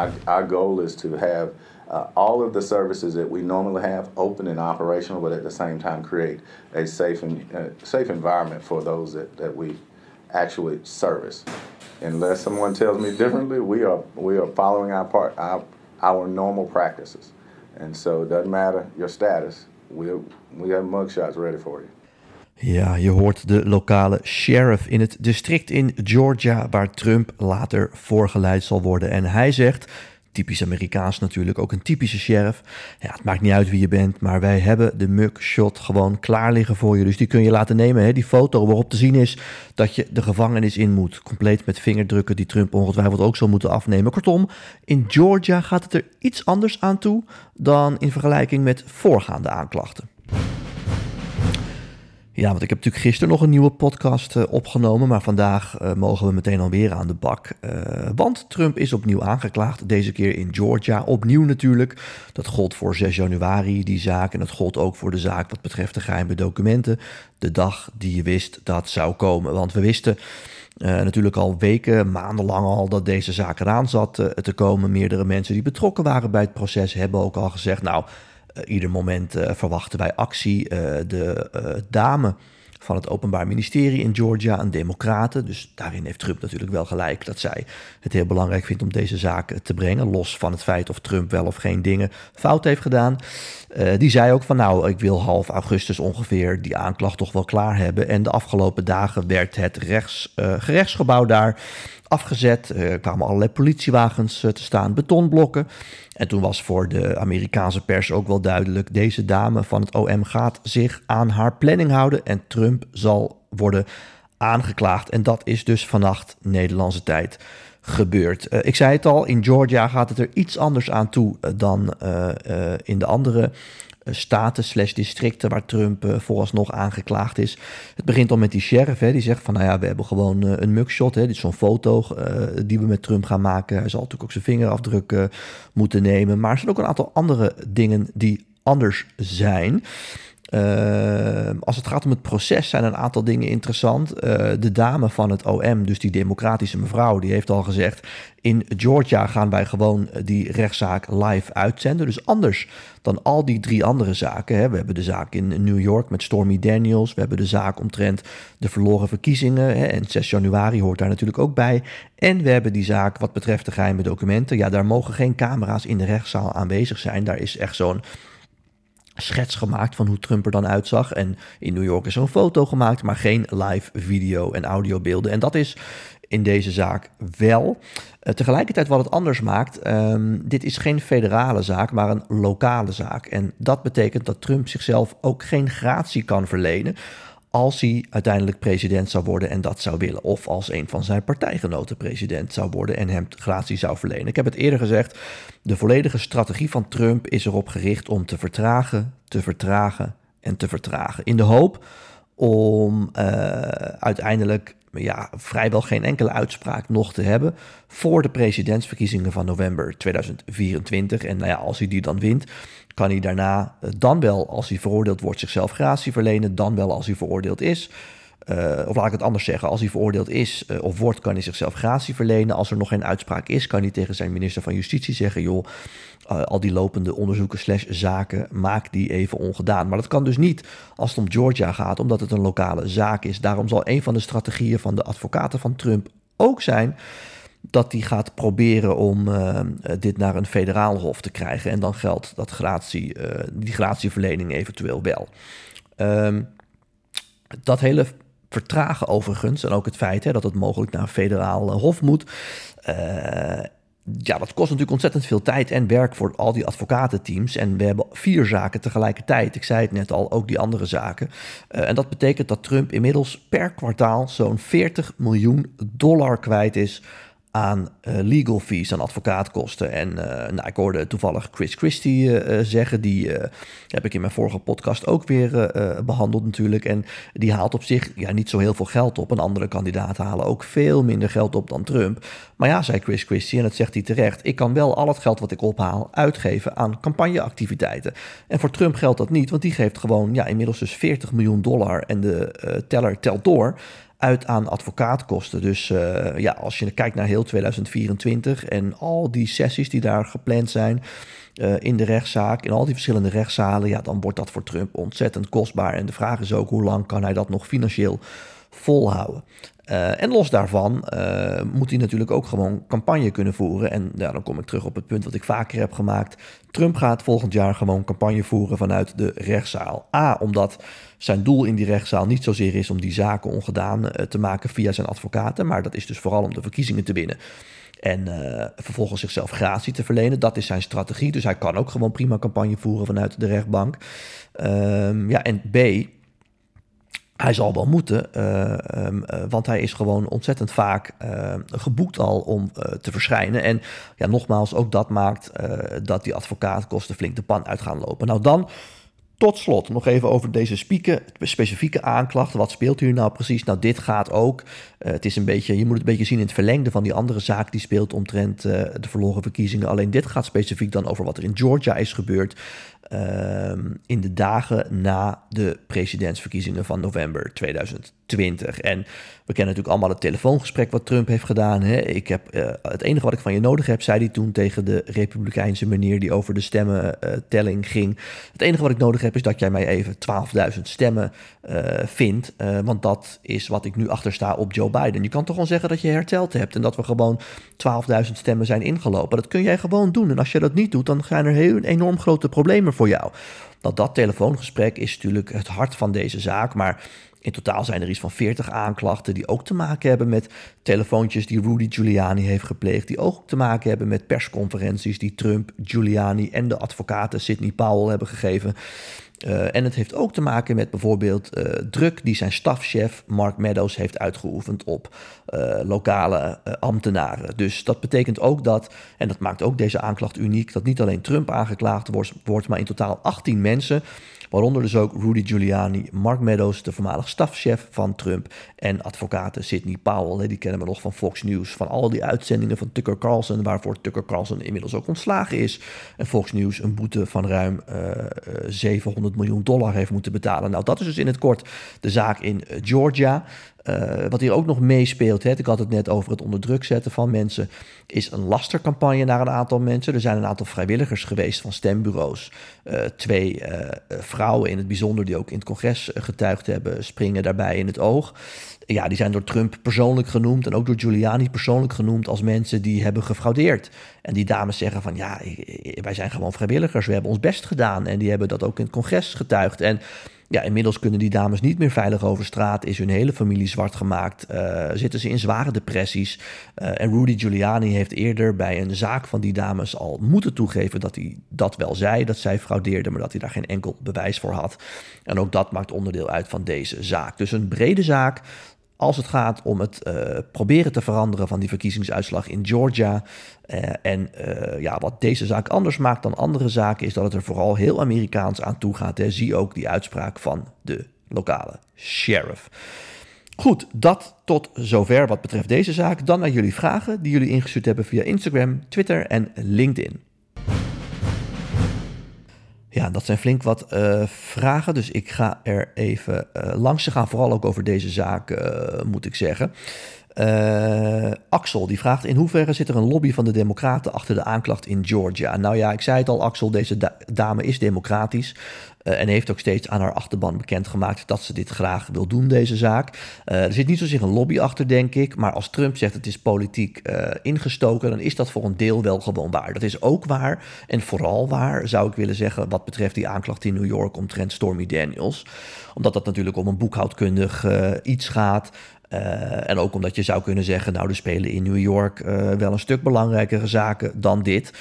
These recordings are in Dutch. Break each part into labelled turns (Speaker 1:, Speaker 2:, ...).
Speaker 1: our, our goal is to have uh, all of the services that we normally have open and operational, but at the same time create a safe and uh, safe environment for those that, that we actually service. Unless someone tells me differently, we are we are following our part our our normal practices, and so it doesn't matter your status. We we have mugshots ready for you.
Speaker 2: Ja, je hoort de lokale sheriff in het district in Georgia waar Trump later voorgeleid zal worden. En hij zegt, typisch Amerikaans natuurlijk, ook een typische sheriff. Ja, het maakt niet uit wie je bent, maar wij hebben de mugshot gewoon klaar liggen voor je. Dus die kun je laten nemen, hè? die foto waarop te zien is dat je de gevangenis in moet. Compleet met vingerdrukken die Trump ongetwijfeld ook zal moeten afnemen. Kortom, in Georgia gaat het er iets anders aan toe dan in vergelijking met voorgaande aanklachten. Ja, want ik heb natuurlijk gisteren nog een nieuwe podcast uh, opgenomen, maar vandaag uh, mogen we meteen alweer aan de bak. Uh, want Trump is opnieuw aangeklaagd, deze keer in Georgia. Opnieuw natuurlijk. Dat gold voor 6 januari, die zaak. En dat gold ook voor de zaak wat betreft de geheime documenten. De dag die je wist dat zou komen. Want we wisten natuurlijk al weken, maandenlang al, dat deze zaak eraan zat te komen. Meerdere mensen die betrokken waren bij het proces hebben ook al gezegd, nou ieder moment uh, verwachten wij actie. Uh, de dame van het Openbaar Ministerie in Georgia, een democrate. Dus daarin heeft Trump natuurlijk wel gelijk dat zij het heel belangrijk vindt om deze zaak te brengen. Los van het feit of Trump wel of geen dingen fout heeft gedaan. die zei ook van nou, ik wil half augustus ongeveer die aanklacht toch wel klaar hebben. En de afgelopen dagen werd het rechts, gerechtsgebouw daar afgezet. Er kwamen allerlei politiewagens te staan, betonblokken. En toen was voor de Amerikaanse pers ook wel duidelijk: deze dame van het OM gaat zich aan haar planning houden en Trump zal worden aangeklaagd. En dat is dus vannacht Nederlandse tijd gebeurd. Uh, ik zei het al, in Georgia gaat het er iets anders aan toe dan in de andere eh, staten slash districten waar Trump uh, vooralsnog aangeklaagd is. Het begint al met die sheriff, hè, die zegt van nou ja, we hebben gewoon uh, een mugshot. Hè, dit is zo'n foto die we met Trump gaan maken. Hij zal natuurlijk ook zijn vingerafdruk moeten nemen. Maar er zijn ook een aantal andere dingen die anders zijn. Uh, als het gaat om het proces zijn een aantal dingen interessant. Uh, de dame van het OM, dus die democratische mevrouw, die heeft al gezegd... in Georgia gaan wij gewoon die rechtszaak live uitzenden. Dus anders dan al die drie andere zaken. Hè. We hebben de zaak in New York met Stormy Daniels. We hebben de zaak omtrent de verloren verkiezingen. Hè. En 6 januari hoort daar natuurlijk ook bij. En we hebben die zaak wat betreft de geheime documenten. Ja, daar mogen geen camera's in de rechtszaal aanwezig zijn. Daar is echt zo'n schets gemaakt van hoe Trump er dan uitzag. En in New York is er een foto gemaakt, maar geen live video en audiobeelden. En dat is in deze zaak wel. Uh, tegelijkertijd wat het anders maakt, um, dit is geen federale zaak, maar een lokale zaak. En dat betekent dat Trump zichzelf ook geen gratie kan verlenen als hij uiteindelijk president zou worden en dat zou willen. Of als een van zijn partijgenoten president zou worden en hem gratie zou verlenen. Ik heb het eerder gezegd, de volledige strategie van Trump is erop gericht om te vertragen, te vertragen en te vertragen. In de hoop om uh, uiteindelijk ja, vrijwel geen enkele uitspraak nog te hebben voor de presidentsverkiezingen van november 2024. En nou ja, als hij die dan wint, kan hij daarna eh, dan wel, als hij veroordeeld wordt, zichzelf gratie verlenen, dan wel als hij veroordeeld is. Uh, of laat ik het anders zeggen, als hij veroordeeld is uh, of wordt, kan hij zichzelf gratie verlenen. Als er nog geen uitspraak is, kan hij tegen zijn minister van Justitie zeggen: joh, uh, al die lopende onderzoeken slash zaken, maak die even ongedaan. Maar dat kan dus niet als het om Georgia gaat, omdat het een lokale zaak is. Daarom zal een van de strategieën van de advocaten van Trump ook zijn dat hij gaat proberen om dit naar een federaal hof te krijgen. En dan geldt dat gratie, die gratieverlening eventueel wel. Um, dat hele vertragen overigens, en ook het feit hè, dat het mogelijk naar een federaal hof moet. Uh, ja, dat kost natuurlijk ontzettend veel tijd en werk voor al die advocatenteams. En we hebben vier zaken tegelijkertijd. Ik zei het net al, ook die andere zaken. Uh, en dat betekent dat Trump inmiddels per kwartaal zo'n 40 miljoen dollar kwijt is aan uh, legal fees, aan advocaatkosten. En uh, nou, ik hoorde toevallig Chris Christie uh, zeggen, die heb ik in mijn vorige podcast ook weer behandeld natuurlijk. En die haalt op zich ja, niet zo heel veel geld op. En andere kandidaten halen ook veel minder geld op dan Trump. Maar ja, zei Chris Christie, en dat zegt hij terecht, ik kan wel al het geld wat ik ophaal uitgeven aan campagneactiviteiten. En voor Trump geldt dat niet, want die geeft gewoon ja, inmiddels dus 40 miljoen dollar en de teller telt door uit aan advocaatkosten. Dus uh, ja, als je kijkt naar heel 2024 en al die sessies die daar gepland zijn uh, in de rechtszaak, in al die verschillende rechtszalen, ja, dan wordt dat voor Trump ontzettend kostbaar. En de vraag is ook hoe lang kan hij dat nog financieel volhouden. Uh, en los daarvan uh, moet hij natuurlijk ook gewoon campagne kunnen voeren. En dan kom ik terug op het punt wat ik vaker heb gemaakt. Trump gaat volgend jaar gewoon campagne voeren vanuit de rechtszaal. A, omdat zijn doel in die rechtszaal niet zozeer is om die zaken ongedaan uh, te maken via zijn advocaten. Maar dat is dus vooral om de verkiezingen te winnen. En vervolgens zichzelf gratie te verlenen. Dat is zijn strategie. Dus hij kan ook gewoon prima campagne voeren vanuit de rechtbank. Ehm, ja, en B hij zal wel moeten, uh, um, uh, want hij is gewoon ontzettend vaak uh, geboekt al om te verschijnen. En ja, nogmaals, ook dat maakt dat die advocaatkosten flink de pan uit gaan lopen. Nou, dan tot slot nog even over deze spieke, specifieke aanklachten. Wat speelt hier nou precies? Nou, dit gaat ook. het is een beetje, je moet het een beetje zien in het verlengde van die andere zaak die speelt omtrent de verloren verkiezingen. Alleen dit gaat specifiek dan over wat er in Georgia is gebeurd. Ehm, in de dagen na de presidentsverkiezingen van november 2020. En we kennen natuurlijk allemaal het telefoongesprek wat Trump heeft gedaan. Hè? Ik heb, uh, het enige wat ik van je nodig heb, zei hij toen tegen de Republikeinse meneer die over de stemmentelling ging. Het enige wat ik nodig heb is dat jij mij even 12.000 stemmen uh, vindt. want dat is wat ik nu achtersta op Joe Biden. Je kan toch gewoon zeggen dat je herteld hebt en dat we gewoon 12.000 stemmen zijn ingelopen. Dat kun jij gewoon doen. En als je dat niet doet, dan zijn er heel enorm grote problemen voor jou. Nou, dat telefoongesprek is natuurlijk het hart van deze zaak. Maar in totaal zijn er iets van 40 aanklachten die ook te maken hebben met telefoontjes die Rudy Giuliani heeft gepleegd. Die ook te maken hebben met persconferenties die Trump, Giuliani en de advocaten Sidney Powell hebben gegeven. Uh, en het heeft ook te maken met bijvoorbeeld uh, druk die zijn stafchef Mark Meadows heeft uitgeoefend op uh, lokale ambtenaren. Dus dat betekent ook dat, en dat maakt ook deze aanklacht uniek, dat niet alleen Trump aangeklaagd wordt, wordt maar in totaal 18 mensen Waaronder dus ook Rudy Giuliani, Mark Meadows, de voormalig stafchef van Trump. En advocaten Sidney Powell, die kennen we nog van Fox News. Van al die uitzendingen van Tucker Carlson, waarvoor Tucker Carlson inmiddels ook ontslagen is. En Fox News een boete van ruim uh, eh, 700 eh, miljoen dollar heeft moeten betalen. Nou, dat is dus in het kort de zaak in eh, Georgia. Uh, wat hier ook nog meespeelt, hè, ik had het net over het onder druk zetten van mensen, is een lastercampagne naar een aantal mensen. Er zijn een aantal vrijwilligers geweest van stembureaus. Uh, twee uh, vrouwen in het bijzonder, die ook in het congres getuigd hebben, springen daarbij in het oog. Ja, die zijn door Trump persoonlijk genoemd en ook door Giuliani persoonlijk genoemd als mensen die hebben gefraudeerd. En die dames zeggen van ja, wij zijn gewoon vrijwilligers, we hebben ons best gedaan. En die hebben dat ook in het congres getuigd. En ja, inmiddels kunnen die dames niet meer veilig over straat. Is hun hele familie zwart gemaakt. Uh, zitten ze in zware depressies. Uh, en Rudy Giuliani heeft eerder bij een zaak van die dames al moeten toegeven dat hij dat wel zei. Dat zij fraudeerden, maar dat hij daar geen enkel bewijs voor had. En ook dat maakt onderdeel uit van deze zaak. Dus een brede zaak als het gaat om het uh, proberen te veranderen van die verkiezingsuitslag in Georgia. Uh, en uh, ja, wat deze zaak anders maakt dan andere zaken, is dat het er vooral heel Amerikaans aan toe gaat. Hè. Zie ook die uitspraak van de lokale sheriff. Goed, dat tot zover wat betreft deze zaak. Dan naar jullie vragen die jullie ingestuurd hebben via Instagram, Twitter en LinkedIn. Ja, dat zijn flink wat uh, vragen, dus ik ga er even uh, langs. Ze gaan vooral ook over deze zaak, uh, moet ik zeggen. Axel die vraagt: In hoeverre zit er een lobby van de Democraten achter de aanklacht in Georgia? Nou ja, ik zei het al, Axel, deze da dame is democratisch. Uh, en heeft ook steeds aan haar achterban bekendgemaakt dat ze dit graag wil doen, deze zaak. Uh, er zit niet zozeer een lobby achter, denk ik. Maar als Trump zegt het is politiek ingestoken, dan is dat voor een deel wel gewoon waar. Dat is ook waar. En vooral waar, zou ik willen zeggen, wat betreft die aanklacht in New York omtrent Stormy Daniels. Omdat dat natuurlijk om een boekhoudkundig iets gaat. Uh, en ook omdat je zou kunnen zeggen, nou, er spelen in New York uh, wel een stuk belangrijkere zaken dan dit.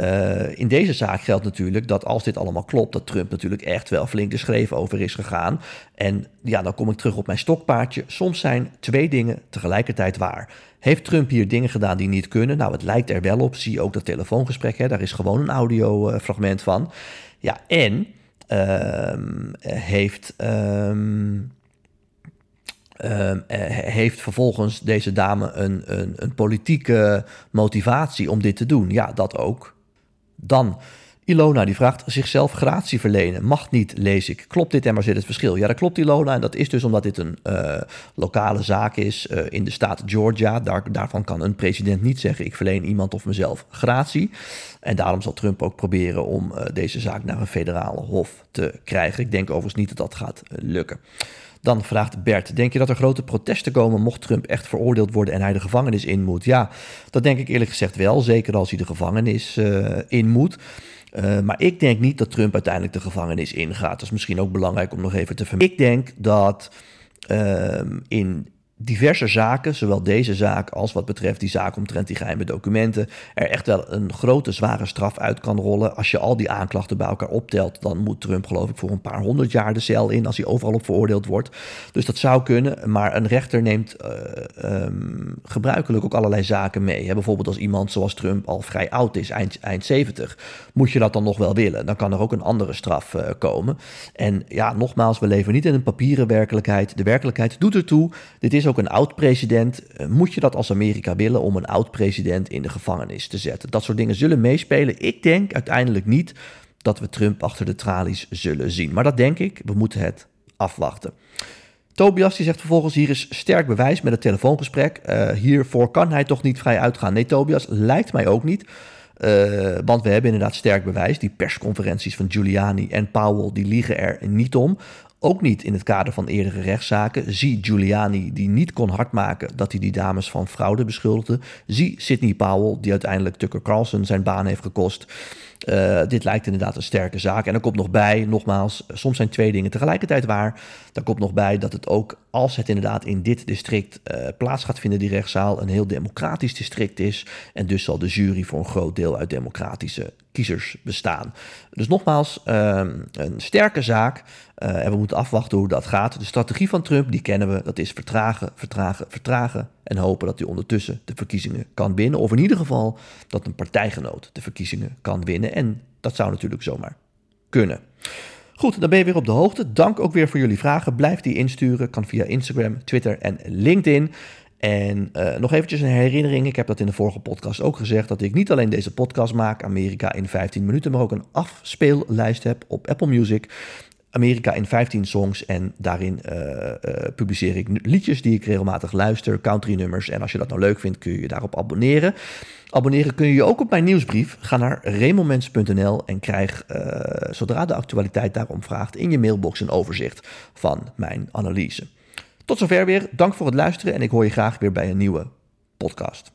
Speaker 2: Uh, in deze zaak geldt natuurlijk dat als dit allemaal klopt, dat Trump natuurlijk echt wel flink de schreef over is gegaan. En ja, dan kom ik terug op mijn stokpaardje. Soms zijn twee dingen tegelijkertijd waar. Heeft Trump hier dingen gedaan die niet kunnen? Nou, het lijkt er wel op. Zie ook dat telefoongesprek, hè? daar is gewoon een audiofragment van. Ja, en ehm, heeft. Um, uh, heeft vervolgens deze dame een, een, een, politieke motivatie om dit te doen? Ja, dat ook. Dan Ilona die vraagt zichzelf gratie verlenen. Mag niet, lees ik. Klopt dit en waar zit het verschil? Ja, dat klopt Ilona. En dat is dus omdat dit een uh, lokale zaak is uh, in de staat Georgia. Daar, daarvan kan een president niet zeggen ik verleen iemand of mezelf gratie. En daarom zal Trump ook proberen om deze zaak naar een federale hof te krijgen. Ik denk overigens niet dat dat gaat lukken. Dan vraagt Bert: Denk je dat er grote protesten komen mocht Trump echt veroordeeld worden en hij de gevangenis in moet? Ja, dat denk ik eerlijk gezegd wel. Zeker als hij de gevangenis uh, in moet. Uh, maar ik denk niet dat Trump uiteindelijk de gevangenis ingaat. Dat is misschien ook belangrijk om nog even te vermelden. Ik denk dat uh, in diverse zaken, zowel deze zaak als wat betreft die zaak omtrent die geheime documenten, er echt wel een grote zware straf uit kan rollen. Als je al die aanklachten bij elkaar optelt, dan moet Trump geloof ik voor een paar honderd jaar de cel in als hij overal op veroordeeld wordt. Dus dat zou kunnen, maar een rechter neemt uh, um, gebruikelijk ook allerlei zaken mee. Bijvoorbeeld als iemand zoals Trump al vrij oud is, eind, eind 70, moet je dat dan nog wel willen. Dan kan er ook een andere straf uh, komen. En ja, nogmaals, we leven niet in een papieren werkelijkheid. De werkelijkheid doet ertoe. Dit is ook een oud-president. Eh, moet je dat als Amerika willen om een oud-president in de gevangenis te zetten? Dat soort dingen zullen meespelen. Ik denk uiteindelijk niet dat we Trump achter de tralies zullen zien. Maar dat denk ik. We moeten het afwachten. Tobias die zegt vervolgens: hier is sterk bewijs met het telefoongesprek. Uh, hiervoor kan hij toch niet vrij uitgaan. Nee, Tobias, lijkt mij ook niet. Uh, want we hebben inderdaad sterk bewijs. Die persconferenties van Giuliani en Powell die liegen er niet om. Ook niet in het kader van eerdere rechtszaken. Zie Giuliani, die niet kon hardmaken dat hij die dames van fraude beschuldigde. Zie Sidney Powell, die uiteindelijk Tucker Carlson zijn baan heeft gekost. Uh, dit lijkt inderdaad een sterke zaak. En er komt nog bij, nogmaals, soms zijn twee dingen tegelijkertijd waar. Daar komt nog bij dat het ook, als het inderdaad in dit district uh, plaats gaat vinden, die rechtszaal, een heel democratisch district is. En dus zal de jury voor een groot deel uit democratische bestaan. Dus nogmaals, uh, een sterke zaak. Uh, en we moeten afwachten hoe dat gaat. De strategie van Trump, die kennen we. Dat is vertragen, vertragen, vertragen. En hopen dat hij ondertussen de verkiezingen kan winnen. Of in ieder geval dat een partijgenoot de verkiezingen kan winnen. En dat zou natuurlijk zomaar kunnen. Goed, dan ben je weer op de hoogte. Dank ook weer voor jullie vragen. Blijf die insturen. Kan via Instagram, Twitter en LinkedIn. En uh, nog eventjes een herinnering. Ik heb dat in de vorige podcast ook gezegd. Dat ik niet alleen deze podcast maak, Amerika in 15 minuten, maar ook een afspeellijst heb op Apple Music. Amerika in 15 songs. En daarin uh, uh, publiceer ik liedjes die ik regelmatig luister, country nummers. En als je dat nou leuk vindt, kun je je daarop abonneren. Abonneren kun je je ook op mijn nieuwsbrief. Ga naar remomens.nl en krijg, zodra de actualiteit daarom vraagt, in je mailbox een overzicht van mijn analyse. Tot zover weer. Dank voor het luisteren en ik hoor je graag weer bij een nieuwe podcast.